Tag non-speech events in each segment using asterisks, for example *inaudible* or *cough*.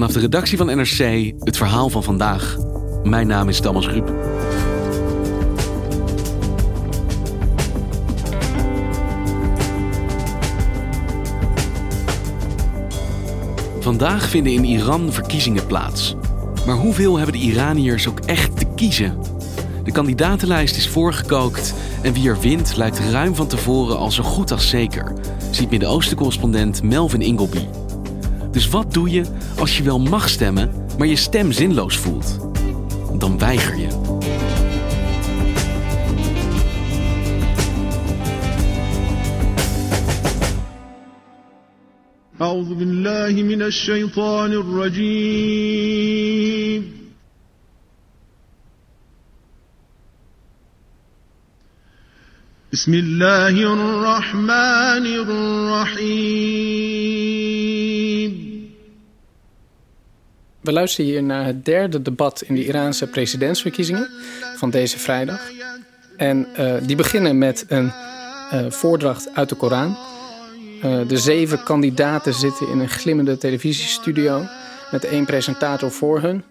Vanaf de redactie van NRC het verhaal van vandaag. Mijn naam is Thomas Rup. Vandaag vinden in Iran verkiezingen plaats. Maar hoeveel hebben de Iraniërs ook echt te kiezen? De kandidatenlijst is voorgekookt en wie er wint lijkt ruim van tevoren al zo goed als zeker, ziet Midden-Oosten-correspondent Melvin Ingleby. Dus wat doe je als je wel mag stemmen, maar je stem zinloos voelt? Dan weiger je. أعوذ بالله من الشيطان الرجيم بسم الله الرحمن الرحيم we luisteren hier naar het derde debat in de Iraanse presidentsverkiezingen van deze vrijdag. En uh, die beginnen met een uh, voordracht uit de Koran. Uh, de zeven kandidaten zitten in een glimmende televisiestudio met één presentator voor hun.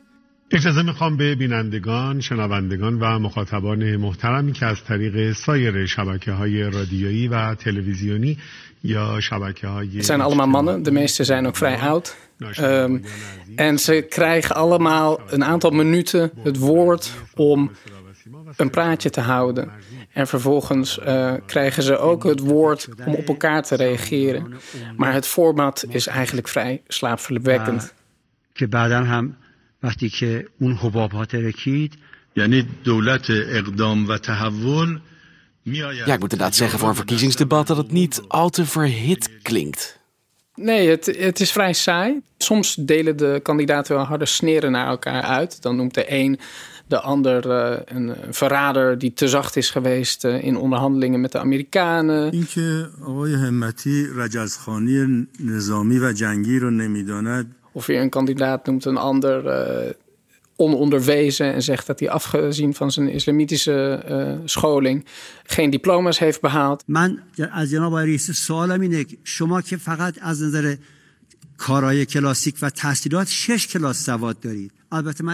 اجازه میخوام به بینندگان، شنوندگان و مخاطبان محترمی که از طریق سایر شبکه های رادیویی و تلویزیونی یا شبکه های... Het zijn allemaal mannen, de meeste zijn ook vrij oud. Um, en ze krijgen allemaal een aantal minuten het woord om een praatje te houden. En vervolgens uh, krijgen ze ook het woord om op elkaar te reageren. Maar het format is eigenlijk vrij slaapverwekkend. وقتی که اون حباب ها ترکید یعنی دولت اقدام و تحول Ja, ik moet inderdaad zeggen voor een verkiezingsdebat dat het niet al te verhit klinkt. Nee, het, het is vrij saai. Soms delen de kandidaten wel harde sneren naar elkaar uit. Dan noemt de een de ander uh, een verrader die te zacht is geweest uh, in onderhandelingen met de Amerikanen. اینکه آقای همتی رجزخانی نظامی و جنگی رو نمیداند of weer een kandidaat noemt een ander uh, ononderwezen en zegt dat hij afgezien van zijn islamitische uh, scholing geen diploma's heeft behaald. من از جناب رئیس سوالم اینه شما که فقط از نظر کارهای کلاسیک و تحصیلات شش کلاس سواد دارید.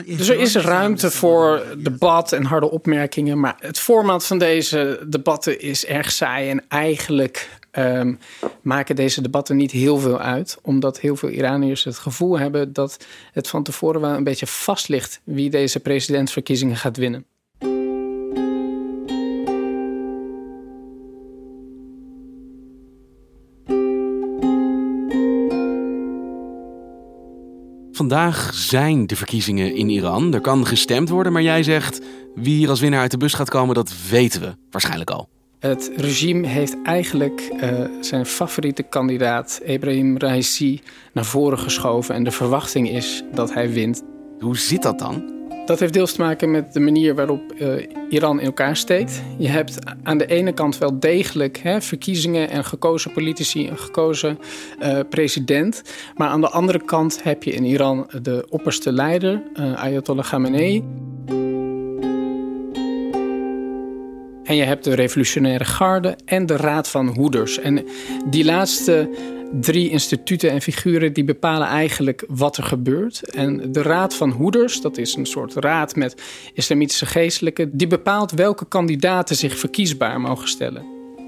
Dus er is ruimte voor debat en harde opmerkingen. Maar het format van deze debatten is erg saai. En eigenlijk um, maken deze debatten niet heel veel uit. Omdat heel veel Iraniërs het gevoel hebben dat het van tevoren wel een beetje vast ligt wie deze presidentsverkiezingen gaat winnen. Vandaag zijn de verkiezingen in Iran. Er kan gestemd worden, maar jij zegt wie hier als winnaar uit de bus gaat komen, dat weten we waarschijnlijk al. Het regime heeft eigenlijk uh, zijn favoriete kandidaat, Ebrahim Raisi, naar voren geschoven. En de verwachting is dat hij wint. Hoe zit dat dan? Dat heeft deels te maken met de manier waarop uh, Iran in elkaar steekt. Je hebt aan de ene kant wel degelijk hè, verkiezingen en gekozen politici, een gekozen uh, president. Maar aan de andere kant heb je in Iran de opperste leider, Ayatollah Khamenei. En je hebt de revolutionaire garde en de raad van hoeders. En die laatste drie instituten en figuren die bepalen eigenlijk wat er gebeurt. En de raad van hoeders, dat is een soort raad met islamitische geestelijken, die bepaalt welke kandidaten zich verkiesbaar mogen stellen.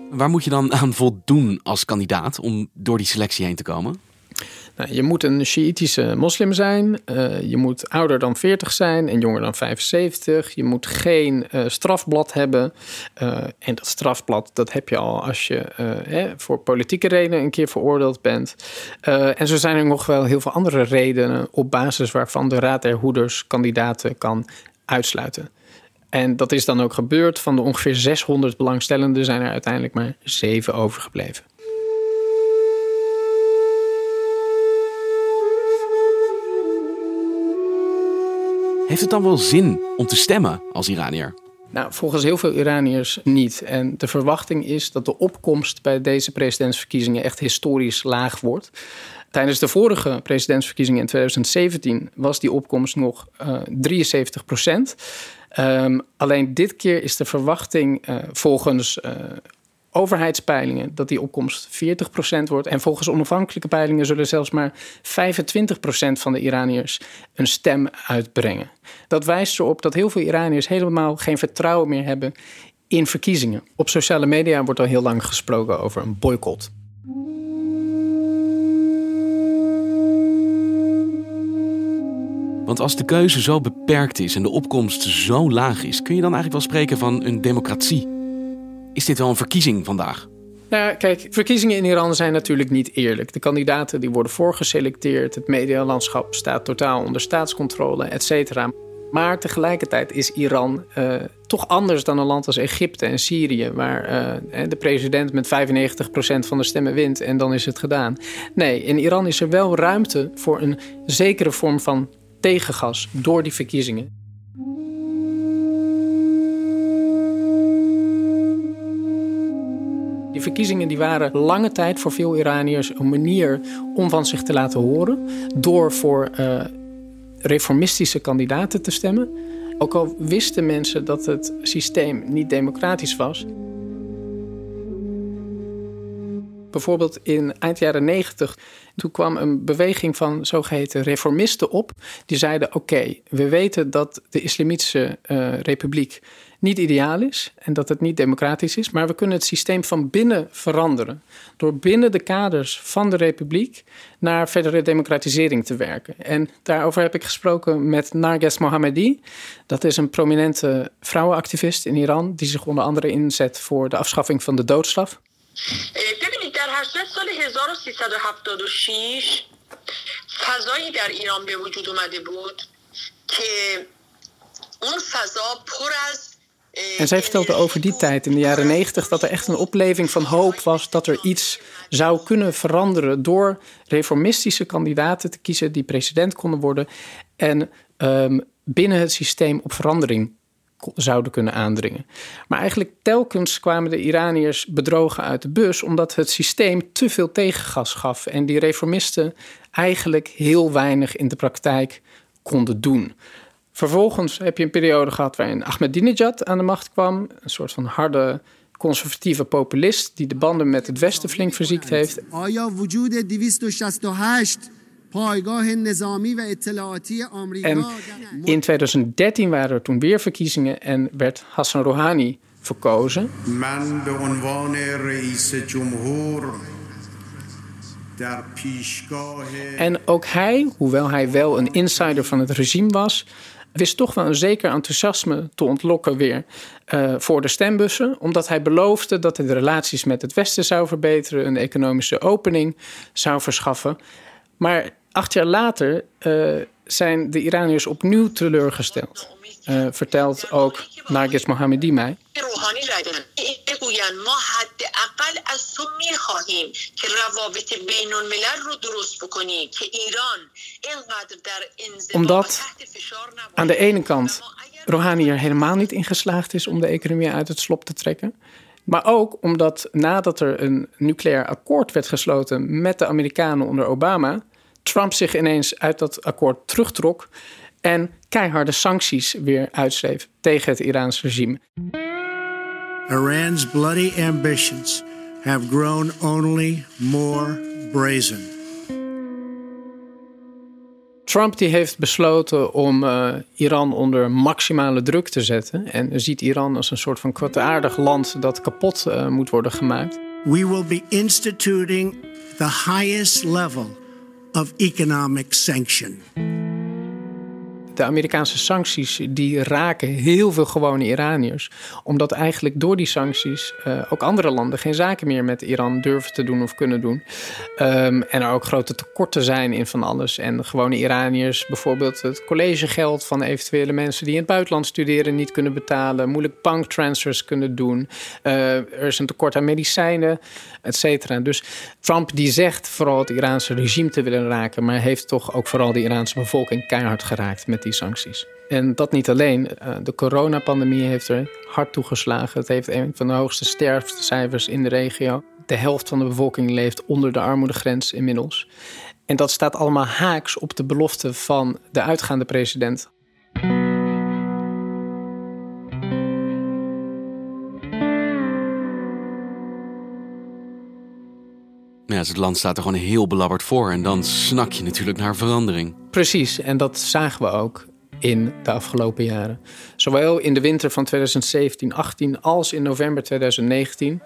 Waar moet je dan aan voldoen als kandidaat om door die selectie heen te komen? Nou, je moet een Shiïtische moslim zijn. Uh, je moet ouder dan 40 zijn en jonger dan 75. Je moet geen uh, strafblad hebben. Uh, en dat strafblad dat heb je al als je hè, voor politieke redenen een keer veroordeeld bent. en zo zijn er nog wel heel veel andere redenen op basis waarvan de Raad der Hoeders kandidaten kan uitsluiten. En dat is dan ook gebeurd. Van de ongeveer 600 belangstellenden zijn er uiteindelijk maar zeven overgebleven. Heeft het dan wel zin om te stemmen als Iranier? Nou, volgens heel veel Iraniërs niet. En de verwachting is dat de opkomst bij deze presidentsverkiezingen echt historisch laag wordt. Tijdens de vorige presidentsverkiezingen in 2017 was die opkomst nog uh, eh, 73 procent. Um, alleen dit keer is de verwachting uh, volgens uh, overheidspeilingen dat die opkomst 40% wordt. En volgens onafhankelijke peilingen zullen zelfs maar 25% van de Iraniërs een stem uitbrengen. Dat wijst erop dat heel veel Iraniërs helemaal geen vertrouwen meer hebben in verkiezingen. Op sociale media wordt al heel lang gesproken over een boycott. Want als de keuze zo beperkt is en de opkomst zo laag is, kun je dan eigenlijk wel spreken van een democratie? Is dit wel een verkiezing vandaag? Nou, kijk, verkiezingen in Iran zijn natuurlijk niet eerlijk. De kandidaten die worden voorgeselecteerd, het medialandschap staat totaal onder staatscontrole, et cetera. Maar tegelijkertijd is Iran uh, toch anders dan een land als Egypte en Syrië, waar uh, de president met 95% van de stemmen wint en dan is het gedaan. Nee, in Iran is er wel ruimte voor een zekere vorm van tegengas door die verkiezingen. Die verkiezingen die waren lange tijd voor veel Iraniërs een manier om van zich te laten horen. Door voor uh, reformistische kandidaten te stemmen. Ook al wisten mensen dat het systeem niet democratisch was. Bijvoorbeeld in eind jaren 90, toen kwam een beweging van zogeheten reformisten op. Die zeiden: Oké, we weten dat de Islamitische eh, Republiek niet ideaal is en dat het niet democratisch is, maar we kunnen het systeem van binnen veranderen. Door binnen de kaders van de republiek naar verdere democratisering te werken. En daarover heb ik gesproken met Narges Mohammadi. Dat is een prominente vrouwenactivist in Iran, die zich onder andere inzet voor de afschaffing van de doodstraf. Eh, در 80 سال 1376 فضایی در ایران به وجود اومده بود که اون فضا پر از en zij vertelde over die tijd in de jaren 90 dat er echt een opleving van hoop was dat er iets zou kunnen veranderen door reformistische kandidaten te kiezen die president konden worden en um, binnen het systeem op verandering zouden kunnen aandringen. Maar eigenlijk telkens kwamen de Iraniërs bedrogen uit de bus omdat het systeem te veel tegengas gaf en die reformisten eigenlijk heel weinig in de praktijk konden doen. Vervolgens heb je een periode gehad waarin Ahmadinejad aan de macht kwam. Een soort van harde conservatieve populist die de banden met het Westen flink verziekt heeft. En in 2013 waren er toen weer verkiezingen en werd Hassan Rouhani verkozen. En ook hij, hoewel hij wel een insider van het regime was, wist toch wel een zeker enthousiasme te ontlokken weer uh, voor de stembussen. Omdat hij beloofde dat hij de relaties met het Westen zou verbeteren, een economische opening zou verschaffen. Maar acht jaar later uh, zijn de Iraniërs opnieuw teleurgesteld. Uh, vertelt ook Nargis Mohammedi mij. Omdat aan de ene kant Rouhani er helemaal niet in geslaagd is om de economie uit het slop te trekken. Maar ook omdat nadat er een nucleair akkoord werd gesloten met de Amerikanen onder Obama, Trump zich ineens uit dat akkoord terugtrok en keiharde sancties weer uitschreef tegen het Iraans regime. Iran's bloody ambitions have grown only more brazen. Trump die heeft besloten om uh, Iran onder maximale druk te zetten. En ziet Iran als een soort van kwaadaardig land dat kapot uh, moet worden gemaakt. We will be instituting the highest level of economic sanction de Amerikaanse sancties die raken heel veel gewone Iraniërs. Omdat eigenlijk door die sancties uh, ook andere landen geen zaken meer met Iran durven te doen of kunnen doen. Um, en er ook grote tekorten zijn in van alles. En gewone Iraniërs bijvoorbeeld het collegegeld van eventuele mensen die in het buitenland studeren niet kunnen betalen. Moeilijk banktransfers kunnen doen. Uh, er is een tekort aan medicijnen, et cetera. Dus Trump die zegt vooral het Iraanse regime te willen raken. Maar heeft toch ook vooral de Iraanse bevolking keihard geraakt met die sancties. En dat niet alleen. Uh, de coronapandemie heeft er hard toegeslagen. Het heeft een van de hoogste sterftecijfers in de regio. De helft van de bevolking leeft onder de armoedegrens inmiddels. En dat staat allemaal haaks op de belofte van de uitgaande president. Ja, dus het land staat er gewoon heel belabberd voor en dan snak je natuurlijk naar verandering. Precies, en dat zagen we ook in de afgelopen jaren. Zowel in de winter van 2017-18 als in november 2019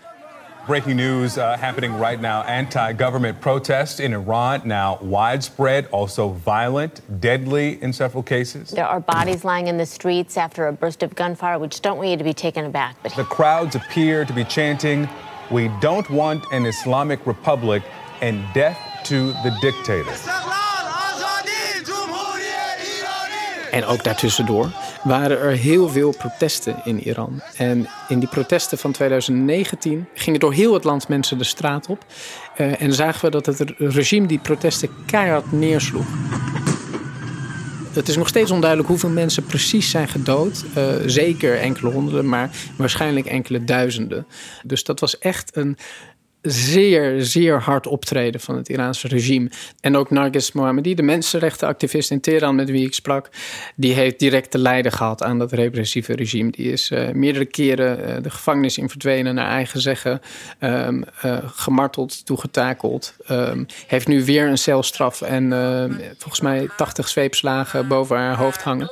Breaking news uh, happening right now. Anti government protests in Iran now widespread, also violent, deadly in several cases. There are bodies lying in the streets after a burst of gunfire. We just don't want you to be taken aback. But the crowds appear to be chanting, We don't want an Islamic republic and death to the dictator. En ook daartussendoor waren er heel veel protesten in Iran. En in die protesten van 2019 gingen door heel het land mensen de straat op. Uh, en zagen we dat het regime die protesten keihard neersloeg. Het is nog steeds onduidelijk hoeveel mensen precies zijn gedood. Uh, zeker enkele honderden, maar waarschijnlijk enkele duizenden. Dus dat was echt een zeer, zeer hard optreden van het Iraanse regime. En ook Nargis Mohammadi, de mensenrechtenactivist in Teheran met wie ik sprak, die heeft direct te lijden gehad aan dat repressieve regime. Die is uh, meerdere keren uh, de gevangenis in verdwenen, naar eigen zeggen, um, uh, gemarteld, toegetakeld. Um, heeft nu weer een celstraf en volgens mij 80 zweepslagen boven haar hoofd hangen.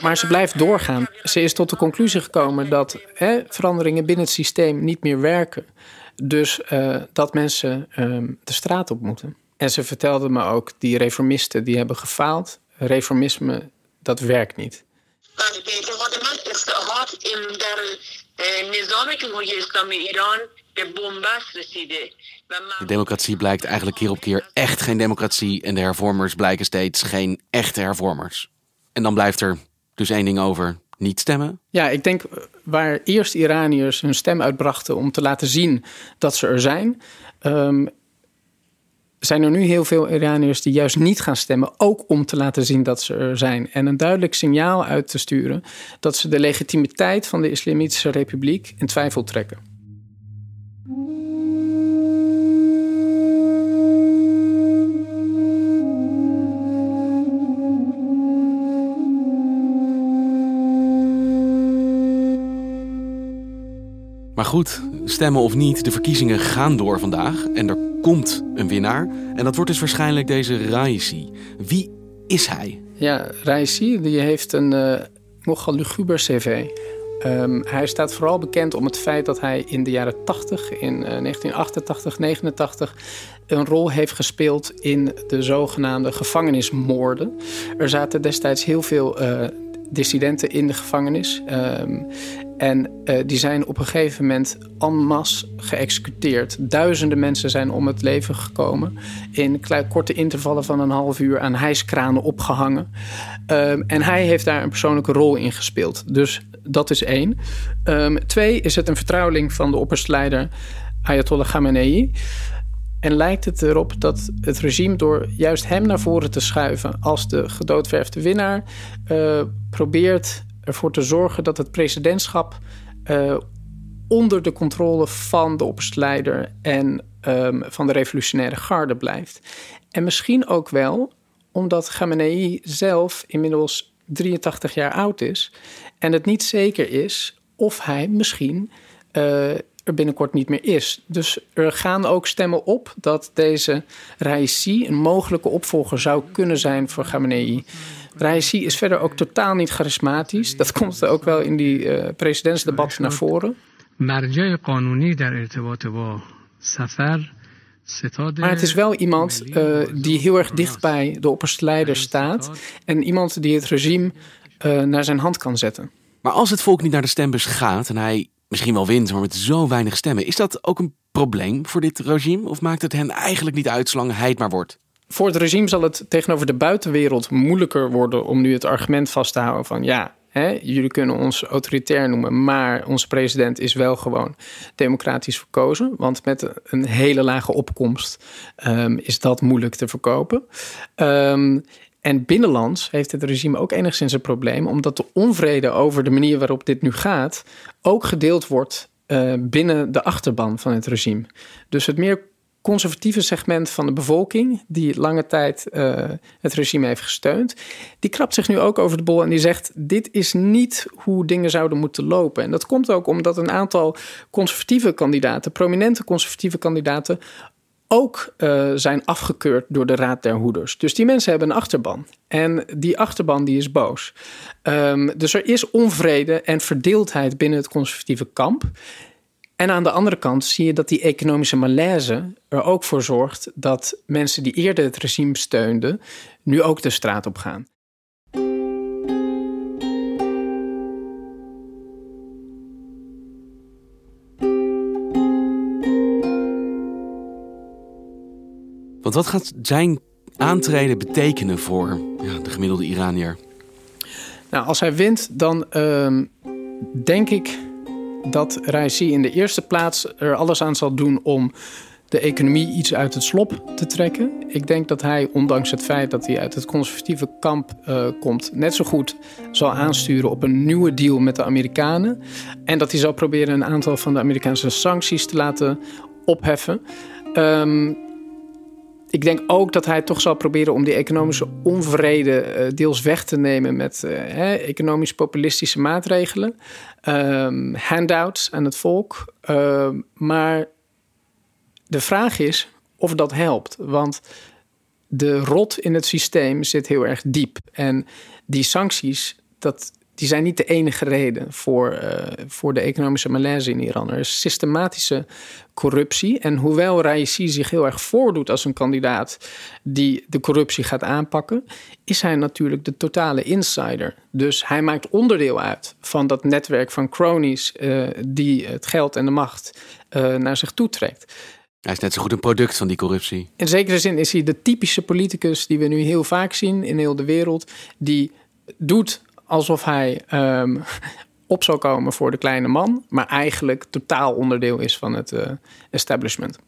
Maar ze blijft doorgaan. Ze is tot de conclusie gekomen dat hè, veranderingen binnen het systeem niet meer werken. Dus uh, dat mensen uh, de straat op moeten. En ze vertelde me ook, die reformisten die hebben gefaald. Reformisme, dat werkt niet. De democratie blijkt eigenlijk keer op keer echt geen democratie en de hervormers blijken steeds geen echte hervormers. En dan blijft er dus één ding over: niet stemmen. Ja, ik denk waar eerst Iraniërs hun stem uitbrachten om te laten zien dat ze er zijn. Um, zijn er nu heel veel Iraniërs die juist niet gaan stemmen, ook om te laten zien dat ze er zijn. En een duidelijk signaal uit te sturen dat ze de legitimiteit van de Islamitische Republiek in twijfel trekken. Maar goed, stemmen of niet, de verkiezingen gaan door vandaag en er komt een winnaar. En dat wordt dus waarschijnlijk deze Raisi. Wie is hij? Ja, Raisi die heeft een uh, nogal luguber cv. Um, hij staat vooral bekend om het feit dat hij in de jaren 80, in uh, 1988, 89, een rol heeft gespeeld in de zogenaamde gevangenismoorden. Er zaten destijds heel veel uh, dissidenten in de gevangenis. Um, en uh, die zijn op een gegeven moment en masse geëxecuteerd. Duizenden mensen zijn om het leven gekomen. In korte intervallen van een half uur aan hijskranen opgehangen. Um, en hij heeft daar een persoonlijke rol in gespeeld. Dus dat is één. Um, twee is het een vertrouweling van de opperstleider Ayatollah Khamenei. En lijkt het erop dat het regime door juist hem naar voren te schuiven als de gedoodverfde winnaar uh, probeert ervoor te zorgen dat het presidentschap uh, onder de controle van de opperstleider en um, van de revolutionaire garde blijft. En misschien ook wel omdat Khamenei zelf inmiddels 83 jaar oud is en het niet zeker is of hij misschien uh, er binnenkort niet meer is. Dus er gaan ook stemmen op dat deze Raisi een mogelijke opvolger zou kunnen zijn voor Khamenei. Raisi is verder ook totaal niet charismatisch. Dat komt ook wel in die uh, presidentsdebatten naar voren. Maar het is wel iemand uh, die heel erg dicht bij de opperste staat. En iemand die het regime uh, naar zijn hand kan zetten. Maar als het volk niet naar de stembus gaat en hij misschien wel wint, maar met zo weinig stemmen, is dat ook een probleem voor dit regime? Of maakt het hen eigenlijk niet uit zolang hij het maar wordt? Voor het regime zal het tegenover de buitenwereld moeilijker worden om nu het argument vast te houden van ja, hè, jullie kunnen ons autoritair noemen, maar onze president is wel gewoon democratisch verkozen. Want met een hele lage opkomst um, is dat moeilijk te verkopen. Um, En binnenlands heeft het regime ook enigszins een probleem, omdat de onvrede over de manier waarop dit nu gaat ook gedeeld wordt uh, binnen de achterban van het regime. Dus het meer conservatieve segment van de bevolking, die lange tijd uh, het regime heeft gesteund, die krabt zich nu ook over de bol en die zegt: Dit is niet hoe dingen zouden moeten lopen. En dat komt ook omdat een aantal conservatieve kandidaten, prominente conservatieve kandidaten, ook uh, zijn afgekeurd door de Raad der Hoeders. Dus die mensen hebben een achterban. En die achterban die is boos. Um, dus er is onvrede en verdeeldheid binnen het conservatieve kamp. En aan de andere kant zie je dat die economische malaise er ook voor zorgt dat mensen die eerder het regime steunden, nu ook de straat op gaan. Want wat gaat zijn aantreden betekenen voor ja, de gemiddelde Iranier? Nou, als hij wint, dan uh, denk ik dat Raisi in de eerste plaats er alles aan zal doen om de economie iets uit het slop te trekken. Ik denk dat hij, ondanks het feit dat hij uit het conservatieve kamp uh, komt, net zo goed zal aansturen op een nieuwe deal met de Amerikanen. En dat hij zal proberen een aantal van de Amerikaanse sancties te laten opheffen. Um, ik denk ook dat hij toch zal proberen om die economische onvrede uh, deels weg te nemen met uh, economisch populistische maatregelen, um, handouts aan het volk. Uh, maar de vraag is of dat helpt, want de rot in het systeem zit heel erg diep. En die sancties, dat die zijn niet de enige reden voor, uh, voor de economische malaise in Iran. Er is systematische corruptie. En hoewel Raisi zich heel erg voordoet als een kandidaat die de corruptie gaat aanpakken, is hij natuurlijk de totale insider. Dus hij maakt onderdeel uit van dat netwerk van cronies uh, die het geld en de macht uh, naar zich toetrekt. Hij is net zo goed een product van die corruptie. In zekere zin is hij de typische politicus die we nu heel vaak zien in heel de wereld, die doet alsof hij um, *laughs* op zou komen voor de kleine man, maar eigenlijk totaal onderdeel is van het uh, establishment.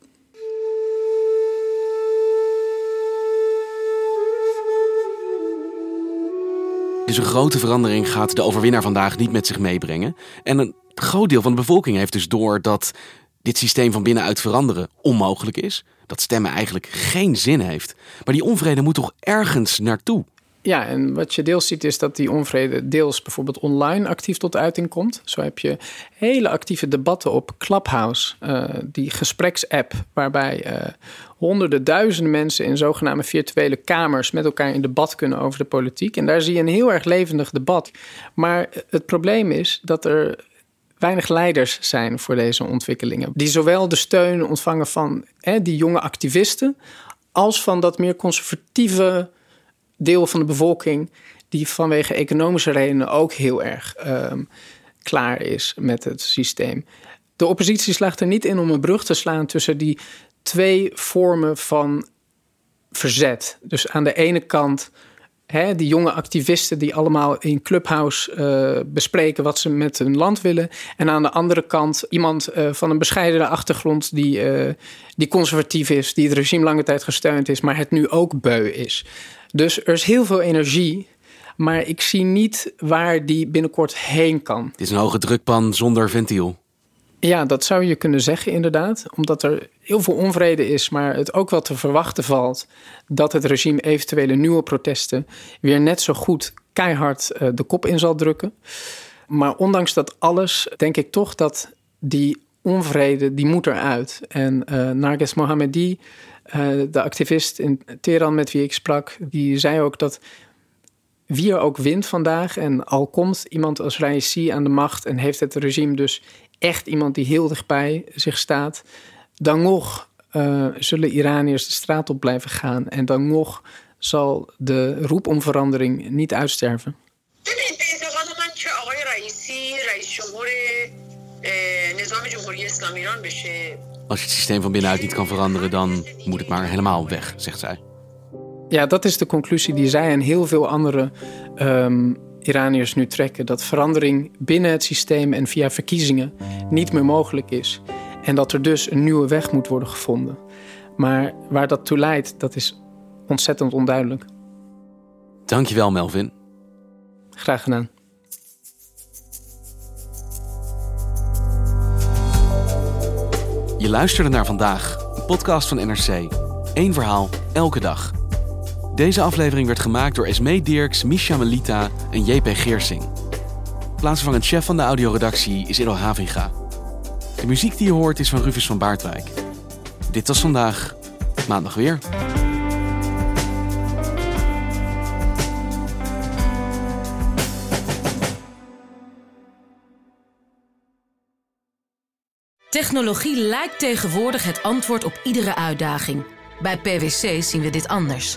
Dus een grote verandering gaat de overwinnaar vandaag niet met zich meebrengen. En een groot deel van de bevolking heeft dus door dat dit systeem van binnenuit veranderen onmogelijk is. Dat stemmen eigenlijk geen zin heeft. Maar die onvrede moet toch ergens naartoe? Ja, en wat je deels ziet is dat die onvrede deels bijvoorbeeld online actief tot uiting komt. Zo heb je hele actieve debatten op Clubhouse, uh, die gespreksapp, waarbij uh, honderden, duizenden mensen in zogenaamde virtuele kamers met elkaar in debat kunnen over de politiek. En daar zie je een heel erg levendig debat. Maar het probleem is dat er weinig leiders zijn voor deze ontwikkelingen. Die zowel de steun ontvangen van die jonge activisten, als van dat meer conservatieve deel van de bevolking die vanwege economische redenen ook heel erg um, klaar is met het systeem. De oppositie slaagt er niet in om een brug te slaan tussen die twee vormen van verzet. Dus aan de ene kant hè, die jonge activisten die allemaal in Clubhouse uh, bespreken wat ze met hun land willen. En aan de andere kant iemand uh, van een bescheidene achtergrond die, uh, die conservatief is, die het regime lange tijd gesteund is, maar het nu ook beu is. Dus er is heel veel energie. Maar ik zie niet waar die binnenkort heen kan. Het is een hoge drukpan zonder ventiel. Ja, dat zou je kunnen zeggen inderdaad. Omdat er heel veel onvrede is, maar het ook wel te verwachten valt dat het regime eventuele nieuwe protesten weer net zo goed keihard uh, de kop in zal drukken. Maar ondanks dat alles denk ik toch dat die onvrede, die moet eruit. En uh, Narges Mohammedi, uh, de activist in Teheran met wie ik sprak, die zei ook dat wie er ook wint vandaag en al komt iemand als Raisi aan de macht en heeft het regime dus echt iemand die heel dichtbij zich staat, dan nog uh, zullen Iraniërs de straat op blijven gaan en dan nog zal de roep om verandering niet uitsterven. Als je het systeem van binnenuit niet kan veranderen, dan moet het maar helemaal weg, zegt zij. Ja, dat is de conclusie die zij en heel veel andere um, Iraniërs nu trekken. Dat verandering binnen het systeem en via verkiezingen niet meer mogelijk is. En dat er dus een nieuwe weg moet worden gevonden. Maar waar dat toe leidt, dat is ontzettend onduidelijk. Dankjewel, Melvin. Graag gedaan. Je luisterde naar vandaag, een podcast van NRC. Eén verhaal, elke dag. Deze aflevering werd gemaakt door Esmee Dirks, Misha Melita en JP Geersing. Plaatsvervangend chef van de audioredactie is Edo Havinga. De muziek die je hoort is van Rufus van Baardwijk. Dit was vandaag, maandag weer. Technologie lijkt tegenwoordig het antwoord op iedere uitdaging. Bij PwC zien we dit anders.